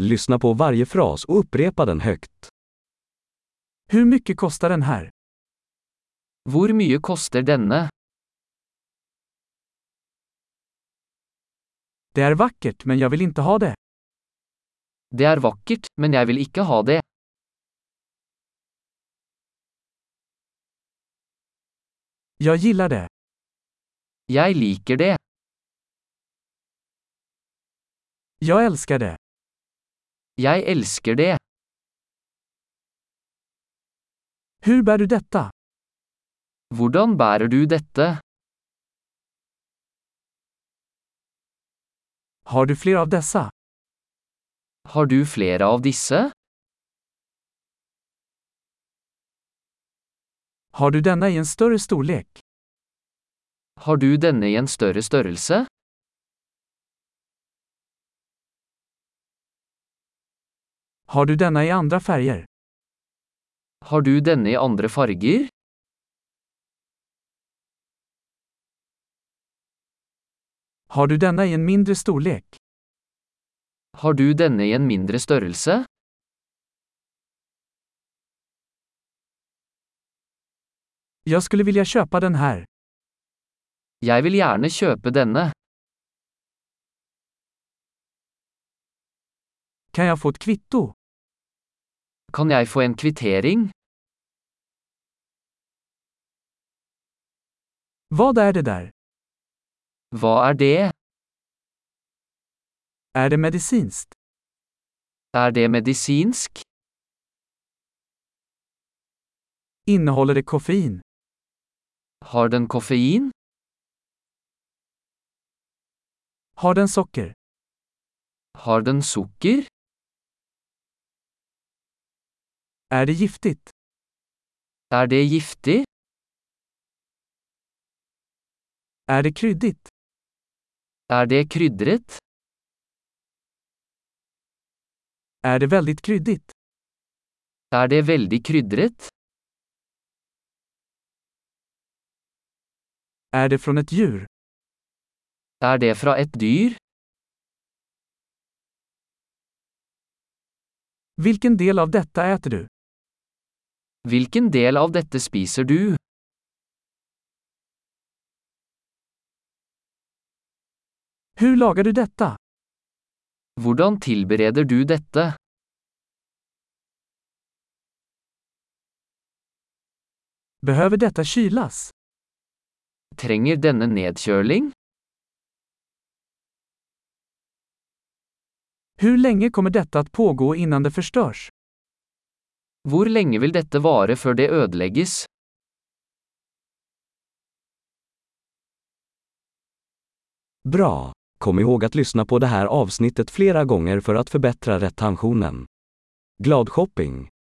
Lyssna på varje fras och upprepa den högt. Hur mycket kostar den här? Hvor mye koster denne? Det är vackert men jag vill inte ha det. Det er vakkert, men jeg vil ikke ha det. Jag gillar det. Jeg liker det. Jag älskar det. Jeg elsker det. Hur bär du detta? Hvordan bærer du dette? Har du fler av dessa? Har du flere av disse? Har du denna i en större storlek? Har du denne i en større størrelse? Har du denna i andra färger? Har du denne i andre farger? Har du denna i en mindre storlek? Har du denne i en mindre størrelse? Jag skulle vilja köpa den här. Jeg vil gjerne kjøpe denne. Kan jag få ett kvitto? Kan jeg få en kvittering? Vad är det där? Hva er det? Är det medicinskt? Er det medisinsk? Innehåller det koffein? Har den koffein? Har den socker? Har den sukker? Är det giftigt? Er det giftig? Är det kryddigt? Er det krydret? Är det väldigt kryddigt? Er det veldig krydret? Är det från ett djur? Er det fra et dyr? Vilken del av detta äter du? Hvilken del av dette spiser du? Hur lagar du detta? Hvordan tilbereder du dette? Behöver detta kylas? Trenger denne nedkjøling? Hur länge kommer detta att pågå innan det förstörs? Hvor lenge vil dette vare før det ødelegges? Bra! Kom ihåg att lyssna på det här avsnittet flera gånger för att förbättra retentionen. Glad shopping!